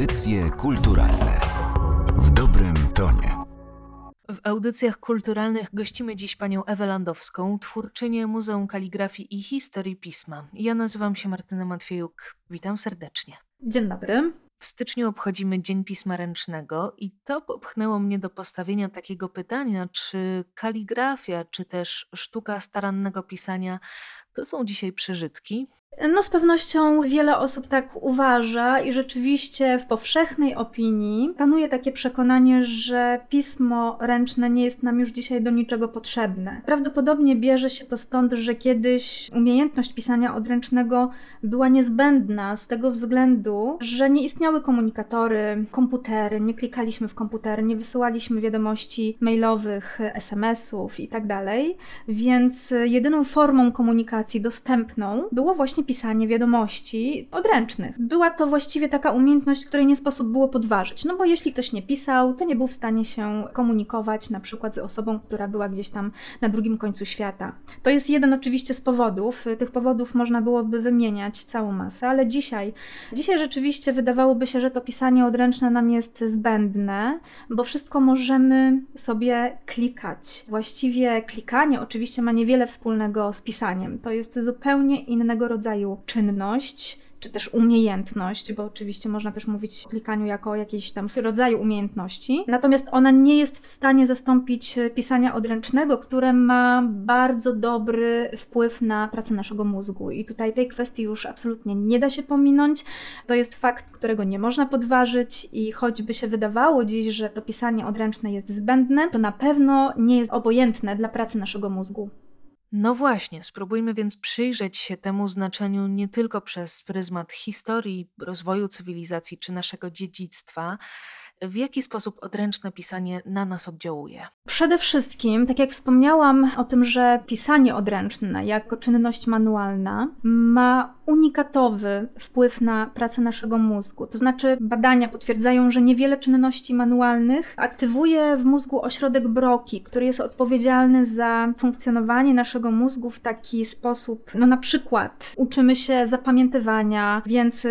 Audycje kulturalne w dobrym tonie. W audycjach kulturalnych gościmy dziś panią Ewę Landowską, twórczynię Muzeum Kaligrafii i Historii Pisma. Ja nazywam się Martyna Matwiejuk. Witam serdecznie. Dzień dobry. W styczniu obchodzimy Dzień Pisma Ręcznego i to popchnęło mnie do postawienia takiego pytania, czy kaligrafia, czy też sztuka starannego pisania to są dzisiaj przeżytki? No, z pewnością wiele osób tak uważa, i rzeczywiście w powszechnej opinii panuje takie przekonanie, że pismo ręczne nie jest nam już dzisiaj do niczego potrzebne. Prawdopodobnie bierze się to stąd, że kiedyś umiejętność pisania odręcznego była niezbędna z tego względu, że nie istniały komunikatory, komputery, nie klikaliśmy w komputery, nie wysyłaliśmy wiadomości mailowych, SMS-ów itd. Tak więc jedyną formą komunikacji dostępną było właśnie pisanie wiadomości odręcznych. Była to właściwie taka umiejętność, której nie sposób było podważyć, no bo jeśli ktoś nie pisał, to nie był w stanie się komunikować na przykład z osobą, która była gdzieś tam na drugim końcu świata. To jest jeden oczywiście z powodów, tych powodów można byłoby wymieniać całą masę, ale dzisiaj, dzisiaj rzeczywiście wydawałoby się, że to pisanie odręczne nam jest zbędne, bo wszystko możemy sobie klikać. Właściwie klikanie oczywiście ma niewiele wspólnego z pisaniem. To jest zupełnie innego rodzaju rodzaju czynność, czy też umiejętność, bo oczywiście można też mówić o klikaniu jako jakiejś tam rodzaju umiejętności. Natomiast ona nie jest w stanie zastąpić pisania odręcznego, które ma bardzo dobry wpływ na pracę naszego mózgu. I tutaj tej kwestii już absolutnie nie da się pominąć. To jest fakt, którego nie można podważyć i choćby się wydawało dziś, że to pisanie odręczne jest zbędne, to na pewno nie jest obojętne dla pracy naszego mózgu. No właśnie, spróbujmy więc przyjrzeć się temu znaczeniu nie tylko przez pryzmat historii, rozwoju cywilizacji czy naszego dziedzictwa, w jaki sposób odręczne pisanie na nas oddziałuje? Przede wszystkim, tak jak wspomniałam o tym, że pisanie odręczne jako czynność manualna ma unikatowy wpływ na pracę naszego mózgu. To znaczy, badania potwierdzają, że niewiele czynności manualnych aktywuje w mózgu ośrodek Broki, który jest odpowiedzialny za funkcjonowanie naszego mózgu w taki sposób, no na przykład uczymy się zapamiętywania, więc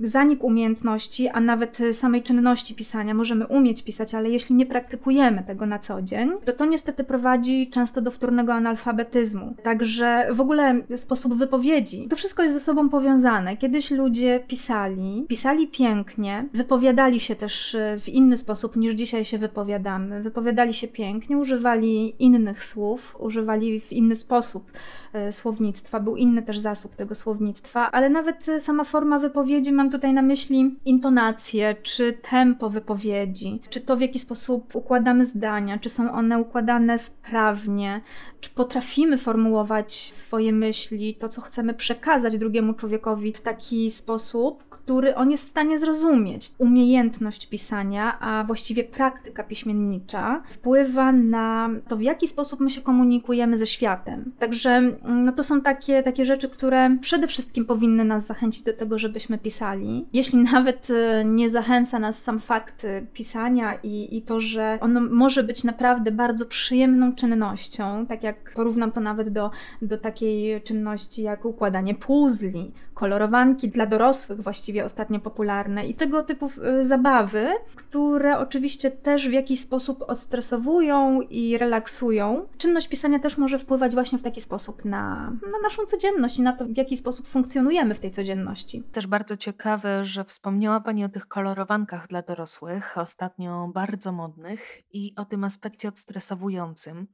zanik umiejętności, a nawet samej czynności pisania możemy umieć pisać, ale jeśli nie praktykujemy tego na co dzień, to to niestety prowadzi często do wtórnego analfabetyzmu. Także w ogóle sposób wypowiedzi, to wszystko jest ze sobą powiązane. Kiedyś ludzie pisali, pisali pięknie, wypowiadali się też e, w inny sposób niż dzisiaj się wypowiadamy. Wypowiadali się pięknie, używali innych słów, używali w inny sposób e, słownictwa, był inny też zasób tego słownictwa, ale nawet sama forma wypowiedzi, mam tutaj na myśli intonację czy tempo wypowiedzi, wypowiedzi, czy to w jaki sposób układamy zdania, czy są one układane sprawnie, czy potrafimy formułować swoje myśli, to co chcemy przekazać drugiemu człowiekowi w taki sposób, który on jest w stanie zrozumieć. Umiejętność pisania, a właściwie praktyka piśmiennicza wpływa na to, w jaki sposób my się komunikujemy ze światem. Także mm, no to są takie, takie rzeczy, które przede wszystkim powinny nas zachęcić do tego, żebyśmy pisali. Jeśli nawet y, nie zachęca nas sam fakt pisania i, i to, że ono może być naprawdę bardzo przyjemną czynnością, tak jak porównam to nawet do, do takiej czynności jak układanie puzli, kolorowanki dla dorosłych właściwie ostatnio popularne i tego typu y, zabawy, które oczywiście też w jakiś sposób odstresowują i relaksują. Czynność pisania też może wpływać właśnie w taki sposób na, na naszą codzienność i na to, w jaki sposób funkcjonujemy w tej codzienności. Też bardzo ciekawe, że wspomniała Pani o tych kolorowankach dla dorosłych ostatnio bardzo modnych i o tym aspekcie odstresowującym.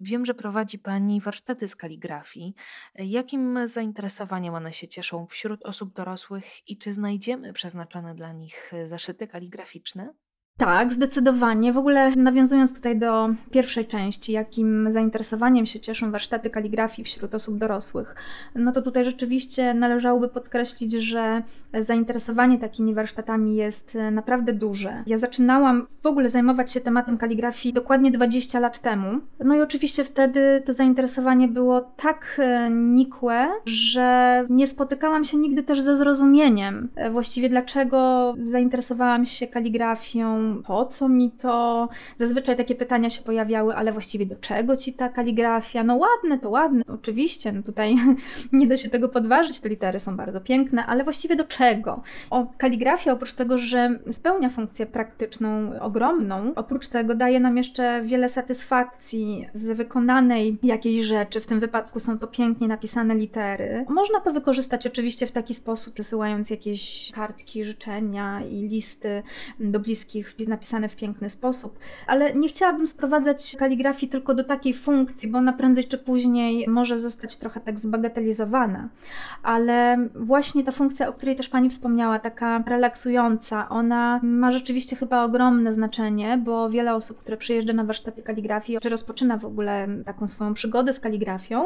Wiem, że prowadzi Pani warsztaty z kaligrafii. Jakim zainteresowaniem one się cieszą wśród osób dorosłych i czy znajdziemy przeznaczone dla nich zaszyty kaligraficzne? Tak, zdecydowanie. W ogóle nawiązując tutaj do pierwszej części, jakim zainteresowaniem się cieszą warsztaty kaligrafii wśród osób dorosłych, no to tutaj rzeczywiście należałoby podkreślić, że zainteresowanie takimi warsztatami jest naprawdę duże. Ja zaczynałam w ogóle zajmować się tematem kaligrafii dokładnie 20 lat temu. No i oczywiście wtedy to zainteresowanie było tak e, nikłe, że nie spotykałam się nigdy też ze zrozumieniem właściwie dlaczego zainteresowałam się kaligrafią po co mi to? Zazwyczaj takie pytania się pojawiały, ale właściwie do czego ci ta kaligrafia? No ładne, to ładne, oczywiście, no tutaj nie da się tego podważyć, te litery są bardzo piękne, ale właściwie do czego? O, kaligrafia oprócz tego, że spełnia funkcję praktyczną ogromną, oprócz tego daje nam jeszcze wiele satysfakcji z wykonanej jakiejś rzeczy, w tym wypadku są to pięknie napisane litery. Można to wykorzystać oczywiście w taki sposób, przesyłając jakieś kartki, życzenia i listy do bliskich napisane w piękny sposób, ale nie chciałabym sprowadzać kaligrafii tylko do takiej funkcji, bo ona prędzej czy później może zostać trochę tak zbagatelizowana. Ale właśnie ta funkcja, o której też Pani wspomniała, taka relaksująca, ona ma rzeczywiście chyba ogromne znaczenie, bo wiele osób, które przyjeżdża na warsztaty kaligrafii, czy rozpoczyna w ogóle taką swoją przygodę z kaligrafią,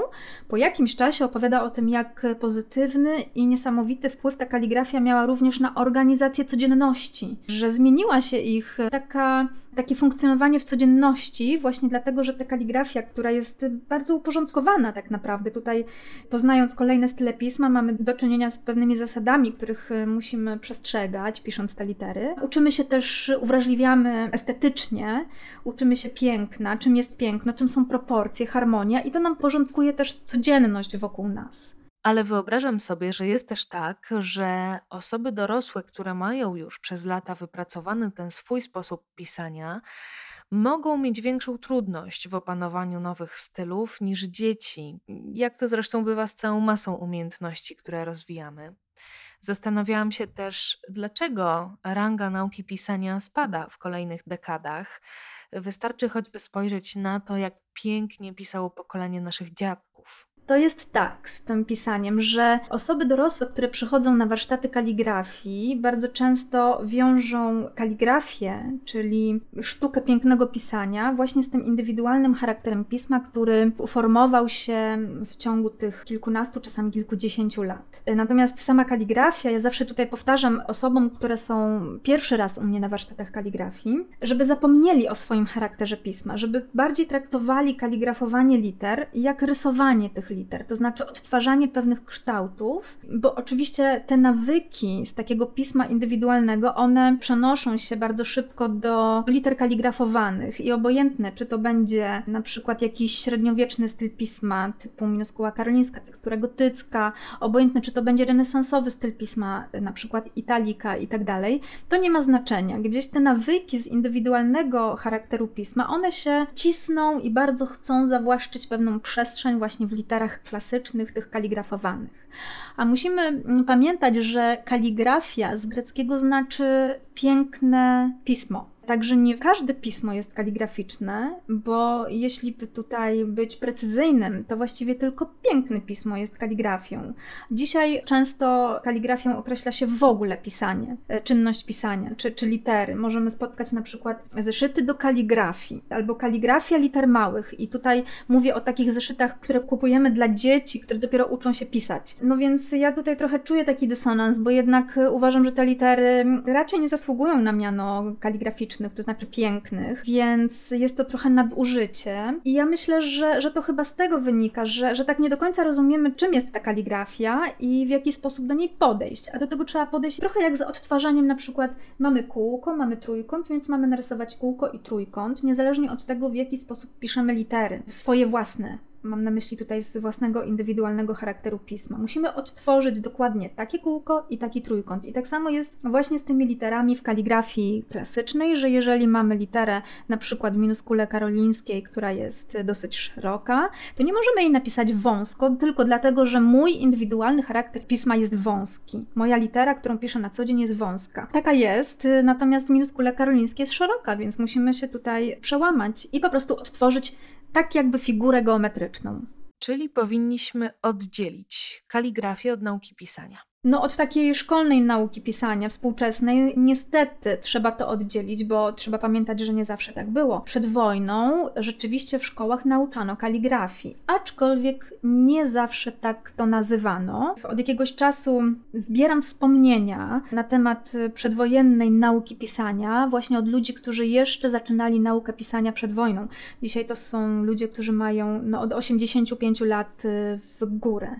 po jakimś czasie opowiada o tym, jak pozytywny i niesamowity wpływ ta kaligrafia miała również na organizację codzienności, że zmieniła się ich taka takie funkcjonowanie w codzienności, właśnie dlatego, że ta kaligrafia, która jest bardzo uporządkowana tak naprawdę, tutaj poznając kolejne style pisma, mamy do czynienia z pewnymi zasadami, których e, musimy przestrzegać, pisząc te litery. Uczymy się też, uwrażliwiamy estetycznie, uczymy się piękna, czym jest piękno, czym są proporcje, harmonia i to nam porządkuje też codzienność wokół nas. Ale wyobrażam sobie, że jest też tak, że osoby dorosłe, które mają już przez lata wypracowany ten swój sposób pisania, mogą mieć większą trudność w opanowaniu nowych stylów niż dzieci, jak to zresztą bywa z całą masą umiejętności, które rozwijamy. Zastanawiałam się też, dlaczego ranga nauki pisania spada w kolejnych dekadach. Wystarczy choćby spojrzeć na to, jak pięknie pisało pokolenie naszych dziadków to jest tak z tym pisaniem, że osoby dorosłe, które przychodzą na warsztaty kaligrafii, bardzo często wiążą kaligrafię, czyli sztukę pięknego pisania, właśnie z tym indywidualnym charakterem pisma, który uformował się w ciągu tych kilkunastu, czasami kilkudziesięciu lat. Natomiast sama kaligrafia, ja zawsze tutaj powtarzam osobom, które są pierwszy raz u mnie na warsztatach kaligrafii, żeby zapomnieli o swoim charakterze pisma, żeby bardziej traktowali kaligrafowanie liter jak rysowanie tych liter liter, to znaczy odtwarzanie pewnych kształtów, bo oczywiście te nawyki z takiego pisma indywidualnego, one przenoszą się bardzo szybko do liter kaligrafowanych i obojętne, czy to będzie na przykład jakiś średniowieczny styl pisma typu minuskuła karolińska, tekstura gotycka, obojętne, czy to będzie renesansowy styl pisma, na przykład italika i tak dalej, to nie ma znaczenia. Gdzieś te nawyki z indywidualnego charakteru pisma, one się cisną i bardzo chcą zawłaszczyć pewną przestrzeń właśnie w literach klasycznych, tych kaligrafowanych. A musimy mm, pamiętać, że kaligrafia z greckiego znaczy piękne pismo. Także nie każde pismo jest kaligraficzne, bo jeśli by tutaj być precyzyjnym, to właściwie tylko piękne pismo jest kaligrafią. Dzisiaj często kaligrafią określa się w ogóle pisanie, e, czynność pisania, czy, czy litery. Możemy spotkać na przykład zeszyty do kaligrafii albo kaligrafia liter małych. I tutaj mówię o takich zeszytach, które kupujemy dla dzieci, które dopiero uczą się pisać. No więc ja tutaj trochę czuję taki dysonans, bo jednak uważam, że te litery raczej nie zasługują na miano kaligraficzne to znaczy pięknych, więc jest to trochę nadużycie. I ja myślę, że, że to chyba z tego wynika, że, że tak nie do końca rozumiemy, czym jest ta kaligrafia i w jaki sposób do niej podejść. A do tego trzeba podejść trochę jak z odtwarzaniem, na przykład mamy kółko, mamy trójkąt, więc mamy narysować kółko i trójkąt, niezależnie od tego, w jaki sposób piszemy litery, swoje własne mam na myśli tutaj z własnego indywidualnego charakteru pisma. Musimy odtworzyć dokładnie takie kółko i taki trójkąt. I tak samo jest właśnie z tymi literami w kaligrafii klasycznej, że jeżeli mamy literę na przykład w minuskule karolińskiej, która jest dosyć szeroka, to nie możemy jej napisać wąsko, tylko dlatego, że mój indywidualny charakter pisma jest wąski. Moja litera, którą piszę na co dzień jest wąska. Taka jest, natomiast w minuskule karolińskiej jest szeroka, więc musimy się tutaj przełamać i po prostu odtworzyć tak jakby figurę geometryczną. Czyli powinniśmy oddzielić kaligrafię od nauki pisania. No, od takiej szkolnej nauki pisania współczesnej, niestety trzeba to oddzielić, bo trzeba pamiętać, że nie zawsze tak było. Przed wojną rzeczywiście w szkołach nauczano kaligrafii, aczkolwiek nie zawsze tak to nazywano. Od jakiegoś czasu zbieram wspomnienia na temat przedwojennej nauki pisania, właśnie od ludzi, którzy jeszcze zaczynali naukę pisania przed wojną. Dzisiaj to są ludzie, którzy mają no, od 85 lat w górę,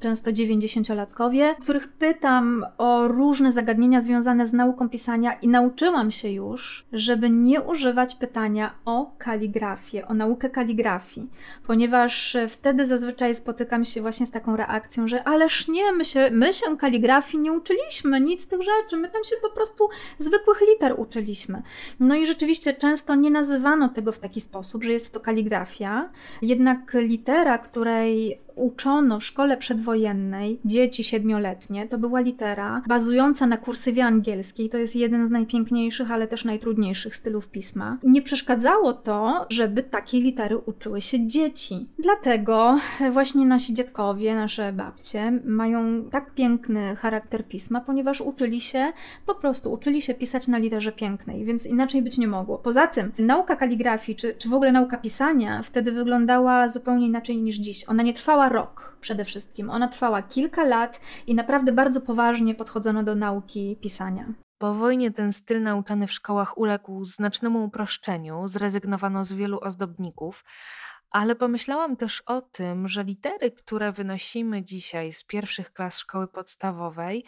często 90-latkowie, których których pytam o różne zagadnienia związane z nauką pisania i nauczyłam się już, żeby nie używać pytania o kaligrafię, o naukę kaligrafii, ponieważ wtedy zazwyczaj spotykam się właśnie z taką reakcją, że ależ nie, my się, my się kaligrafii nie uczyliśmy, nic z tych rzeczy, my tam się po prostu zwykłych liter uczyliśmy. No i rzeczywiście często nie nazywano tego w taki sposób, że jest to kaligrafia, jednak litera, której uczono w szkole przedwojennej dzieci siedmioletnie, to była litera bazująca na kursywie angielskiej. To jest jeden z najpiękniejszych, ale też najtrudniejszych stylów pisma. Nie przeszkadzało to, żeby takiej litery uczyły się dzieci. Dlatego właśnie nasi dziadkowie, nasze babcie mają tak piękny charakter pisma, ponieważ uczyli się, po prostu uczyli się pisać na literze pięknej, więc inaczej być nie mogło. Poza tym, nauka kaligrafii, czy, czy w ogóle nauka pisania wtedy wyglądała zupełnie inaczej niż dziś. Ona nie trwała rok przede wszystkim. Ona trwała kilka lat i naprawdę bardzo poważnie podchodzono do nauki pisania. Po wojnie ten styl nauczany w szkołach uległ znacznemu uproszczeniu, zrezygnowano z wielu ozdobników, ale pomyślałam też o tym, że litery, które wynosimy dzisiaj z pierwszych klas szkoły podstawowej,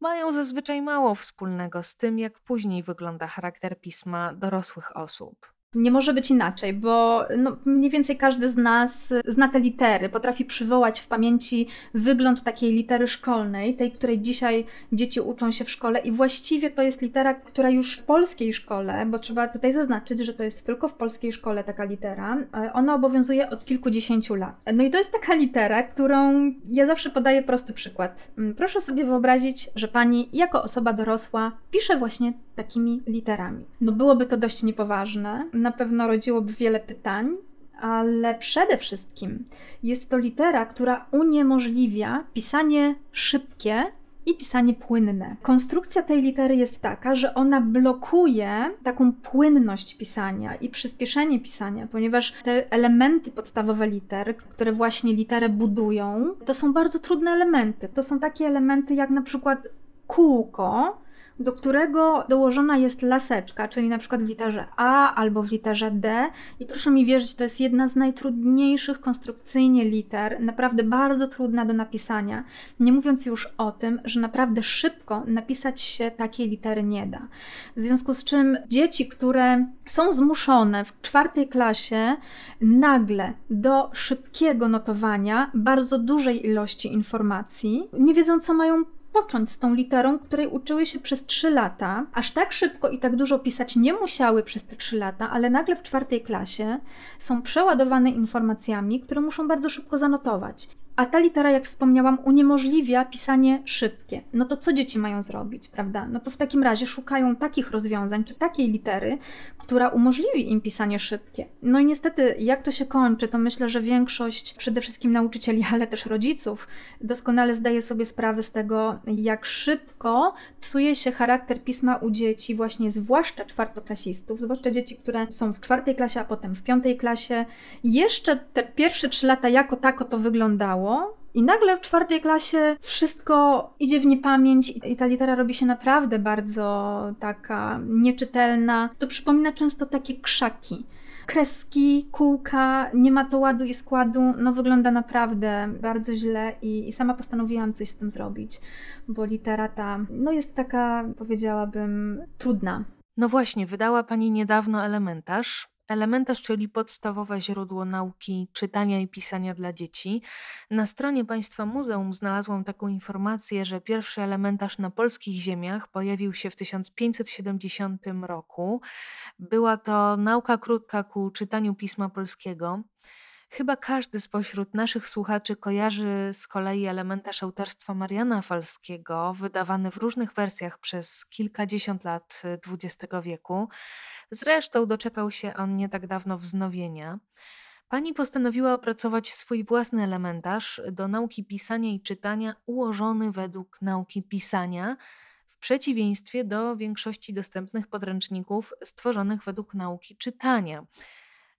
mają zazwyczaj mało wspólnego z tym, jak później wygląda charakter pisma dorosłych osób. Nie może być inaczej, bo no, mniej więcej każdy z nas zna te litery, potrafi przywołać w pamięci wygląd takiej litery szkolnej, tej, której dzisiaj dzieci uczą się w szkole, i właściwie to jest litera, która już w polskiej szkole, bo trzeba tutaj zaznaczyć, że to jest tylko w polskiej szkole taka litera, e, ona obowiązuje od kilkudziesięciu lat. No i to jest taka litera, którą ja zawsze podaję prosty przykład. Mm, proszę sobie wyobrazić, że pani jako osoba dorosła pisze właśnie takimi literami. No byłoby to dość niepoważne na pewno rodziłoby wiele pytań, ale przede wszystkim jest to litera, która uniemożliwia pisanie szybkie i pisanie płynne. Konstrukcja tej litery jest taka, że ona blokuje taką płynność pisania i przyspieszenie pisania, ponieważ te elementy podstawowe liter, które właśnie literę budują, to są bardzo trudne elementy. To są takie elementy jak na przykład kółko, do którego dołożona jest laseczka, czyli na przykład w literze A albo w literze D. I proszę mi wierzyć, to jest jedna z najtrudniejszych konstrukcyjnie liter, naprawdę bardzo trudna do napisania. Nie mówiąc już o tym, że naprawdę szybko napisać się takiej litery nie da. W związku z czym dzieci, które są zmuszone w czwartej klasie nagle do szybkiego notowania bardzo dużej ilości informacji, nie wiedzą, co mają począć z tą literą, której uczyły się przez 3 lata. Aż tak szybko i tak dużo pisać nie musiały przez te 3 lata, ale nagle w czwartej klasie są przeładowane informacjami, które muszą bardzo szybko zanotować. A ta litera, jak wspomniałam, uniemożliwia pisanie szybkie. No to co dzieci mają zrobić, prawda? No to w takim razie szukają takich rozwiązań, czy takiej litery, która umożliwi im pisanie szybkie. No i niestety, jak to się kończy, to myślę, że większość, przede wszystkim nauczycieli, ale też rodziców, doskonale zdaje sobie sprawę z tego, jak szybko psuje się charakter pisma u dzieci, właśnie zwłaszcza czwartoklasistów, zwłaszcza dzieci, które są w czwartej klasie, a potem w piątej klasie. Jeszcze te pierwsze trzy lata jako tako to wyglądało i nagle w czwartej klasie wszystko idzie w niepamięć i ta litera robi się naprawdę bardzo taka nieczytelna. To przypomina często takie krzaki. Kreski, kółka, nie ma to ładu i składu, no wygląda naprawdę bardzo źle i, i sama postanowiłam coś z tym zrobić, bo litera ta, no jest taka, powiedziałabym, trudna. No właśnie, wydała Pani niedawno elementarz, Elementarz, czyli podstawowe źródło nauki czytania i pisania dla dzieci. Na stronie Państwa Muzeum znalazłam taką informację, że pierwszy elementarz na polskich ziemiach pojawił się w 1570 roku. Była to nauka krótka ku czytaniu pisma polskiego. Chyba każdy spośród naszych słuchaczy kojarzy z kolei elementarz autorstwa Mariana Falskiego, wydawany w różnych wersjach przez kilkadziesiąt lat XX wieku. Zresztą doczekał się on nie tak dawno wznowienia. Pani postanowiła opracować swój własny elementarz do nauki pisania i czytania, ułożony według nauki pisania, w przeciwieństwie do większości dostępnych podręczników stworzonych według nauki czytania.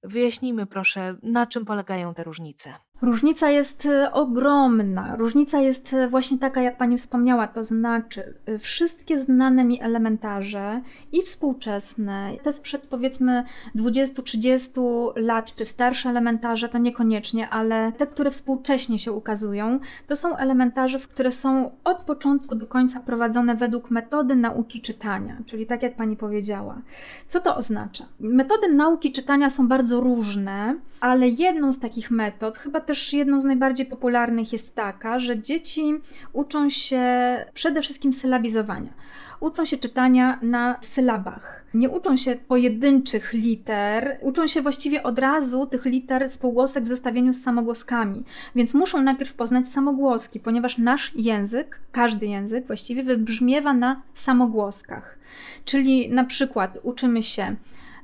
Wyjaśnijmy proszę, na czym polegają te różnice. Różnica jest e, ogromna. Różnica jest e, właśnie taka, jak Pani wspomniała, to znaczy e, wszystkie znane mi elementarze i współczesne, te sprzed powiedzmy 20-30 lat, czy starsze elementarze, to niekoniecznie, ale te, które współcześnie się ukazują, to są elementarze, które są od początku do końca prowadzone według metody nauki czytania, czyli tak jak Pani powiedziała. Co to oznacza? Metody nauki czytania są bardzo różne, ale jedną z takich metod, chyba też jedną z najbardziej popularnych jest taka, że dzieci uczą się przede wszystkim sylabizowania. Uczą się czytania na sylabach. Nie uczą się pojedynczych liter, uczą się właściwie od razu tych liter spółgłosek w zestawieniu z samogłoskami. Więc muszą najpierw poznać samogłoski, ponieważ nasz język, każdy język właściwie wybrzmiewa na samogłoskach. Czyli na przykład uczymy się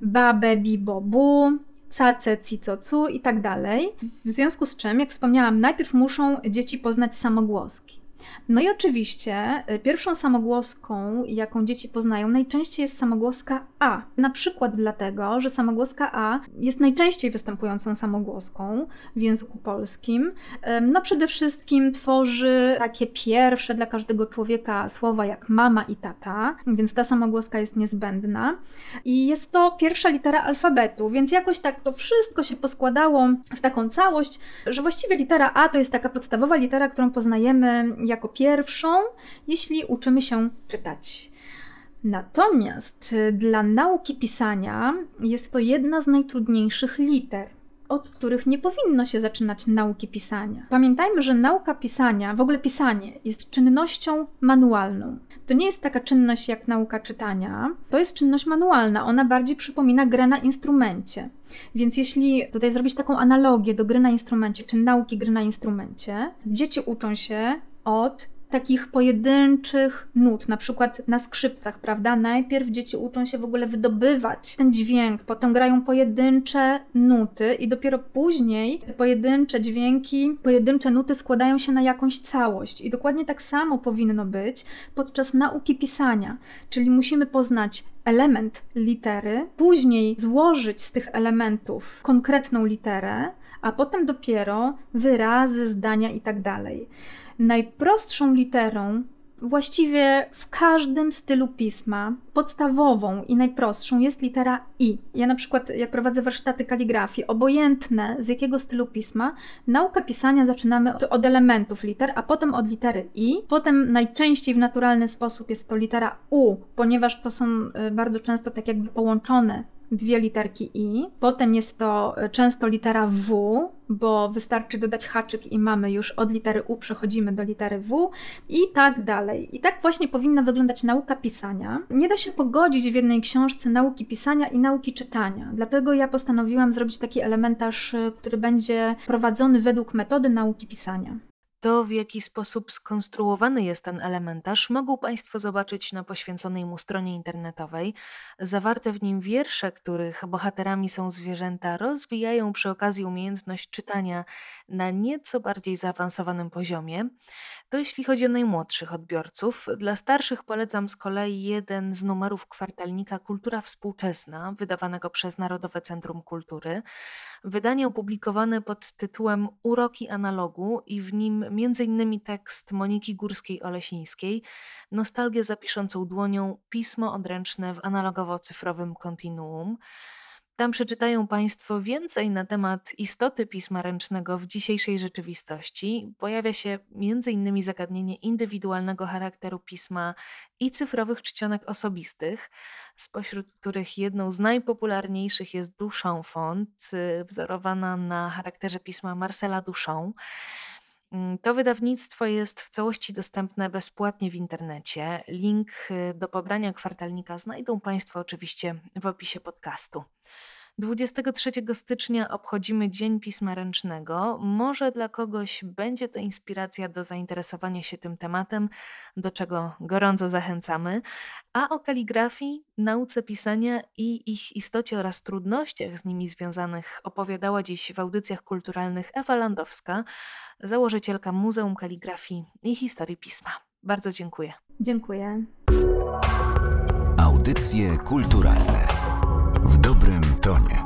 babę, bibo, bu, cace, cicocu i tak dalej. W związku z czym, jak wspomniałam, najpierw muszą dzieci poznać samogłoski. No i oczywiście y, pierwszą samogłoską, jaką dzieci poznają, najczęściej jest samogłoska A. Na przykład dlatego, że samogłoska A jest najczęściej występującą samogłoską w języku polskim. No przede wszystkim tworzy takie pierwsze dla każdego człowieka słowa jak mama i tata, więc ta samogłoska jest niezbędna. I jest to pierwsza litera alfabetu, więc jakoś tak to wszystko się poskładało w taką całość, że właściwie litera A to jest taka podstawowa litera, którą poznajemy jako pierwszą, jeśli uczymy się czytać. Natomiast y, dla nauki pisania jest to jedna z najtrudniejszych liter od których nie powinno się zaczynać nauki pisania. Pamiętajmy, że nauka pisania, w ogóle pisanie, jest czynnością manualną. To nie jest taka czynność jak nauka czytania, to jest czynność manualna. Ona bardziej przypomina grę na instrumencie. Więc jeśli tutaj zrobić taką analogię do gry na instrumencie, czy nauki gry na instrumencie, dzieci uczą się od takich pojedynczych nut, na przykład na skrzypcach, prawda? Najpierw dzieci uczą się w ogóle wydobywać ten dźwięk, potem grają pojedyncze nuty i dopiero później te pojedyncze dźwięki, pojedyncze nuty składają się na jakąś całość. I dokładnie tak samo powinno być podczas nauki pisania, czyli musimy poznać element litery, później złożyć z tych elementów konkretną literę, a potem dopiero wyrazy, zdania i tak. Najprostszą literą właściwie w każdym stylu pisma, podstawową i najprostszą jest litera I. Ja na przykład, jak prowadzę warsztaty kaligrafii, obojętne z jakiego stylu pisma, naukę pisania zaczynamy od, od, elementów liter, a potem od litery I. Potem najczęściej w naturalny sposób jest to litera U, ponieważ to są y, bardzo często tak jakby połączone dwie literki i. Potem jest to często litera W, bo wystarczy dodać haczyk i mamy już od litery U przechodzimy do litery W i tak dalej. I tak właśnie powinna wyglądać nauka pisania. Nie da się pogodzić w jednej książce nauki pisania i nauki czytania. Dlatego ja postanowiłam zrobić taki elementarz, który będzie prowadzony według metody nauki pisania. To, w jaki sposób skonstruowany jest ten elementarz, mogą Państwo zobaczyć na poświęconej mu stronie internetowej. Zawarte w nim wiersze, których bohaterami są zwierzęta, rozwijają przy okazji umiejętność czytania na nieco bardziej zaawansowanym poziomie. To jeśli chodzi o najmłodszych odbiorców. Dla starszych polecam z kolei jeden z numerów kwartalnika Kultura Współczesna, wydawanego przez Narodowe Centrum Kultury. Wydanie opublikowane pod tytułem Uroki analogu i w nim m.in. tekst Moniki Górskiej-Olesińskiej, nostalgię zapiszącą dłonią, pismo odręczne w analogowo-cyfrowym kontinuum. Tam przeczytają Państwo więcej na temat istoty pisma ręcznego w dzisiejszej rzeczywistości. Pojawia się m.in. zagadnienie indywidualnego charakteru pisma i cyfrowych czcionek osobistych, spośród których jedną z najpopularniejszych jest Duchamp Font, y, wzorowana na charakterze pisma Marcela Duchamp. Mm, to wydawnictwo jest w całości dostępne bezpłatnie w internecie. Link y, do pobrania kwartalnika znajdą Państwo oczywiście w opisie podcastu. 23 stycznia obchodzimy Dzień Pisma Ręcznego. Może dla kogoś będzie to inspiracja do zainteresowania się tym tematem, do czego gorąco zachęcamy. A o kaligrafii, nauce pisania i ich istocie oraz trudnościach z nimi związanych opowiadała dziś w audycjach kulturalnych Ewa Landowska, założycielka Muzeum Kaligrafii i Historii Pisma. Bardzo dziękuję. Dziękuję. Audycje kulturalne w dobrym tonie.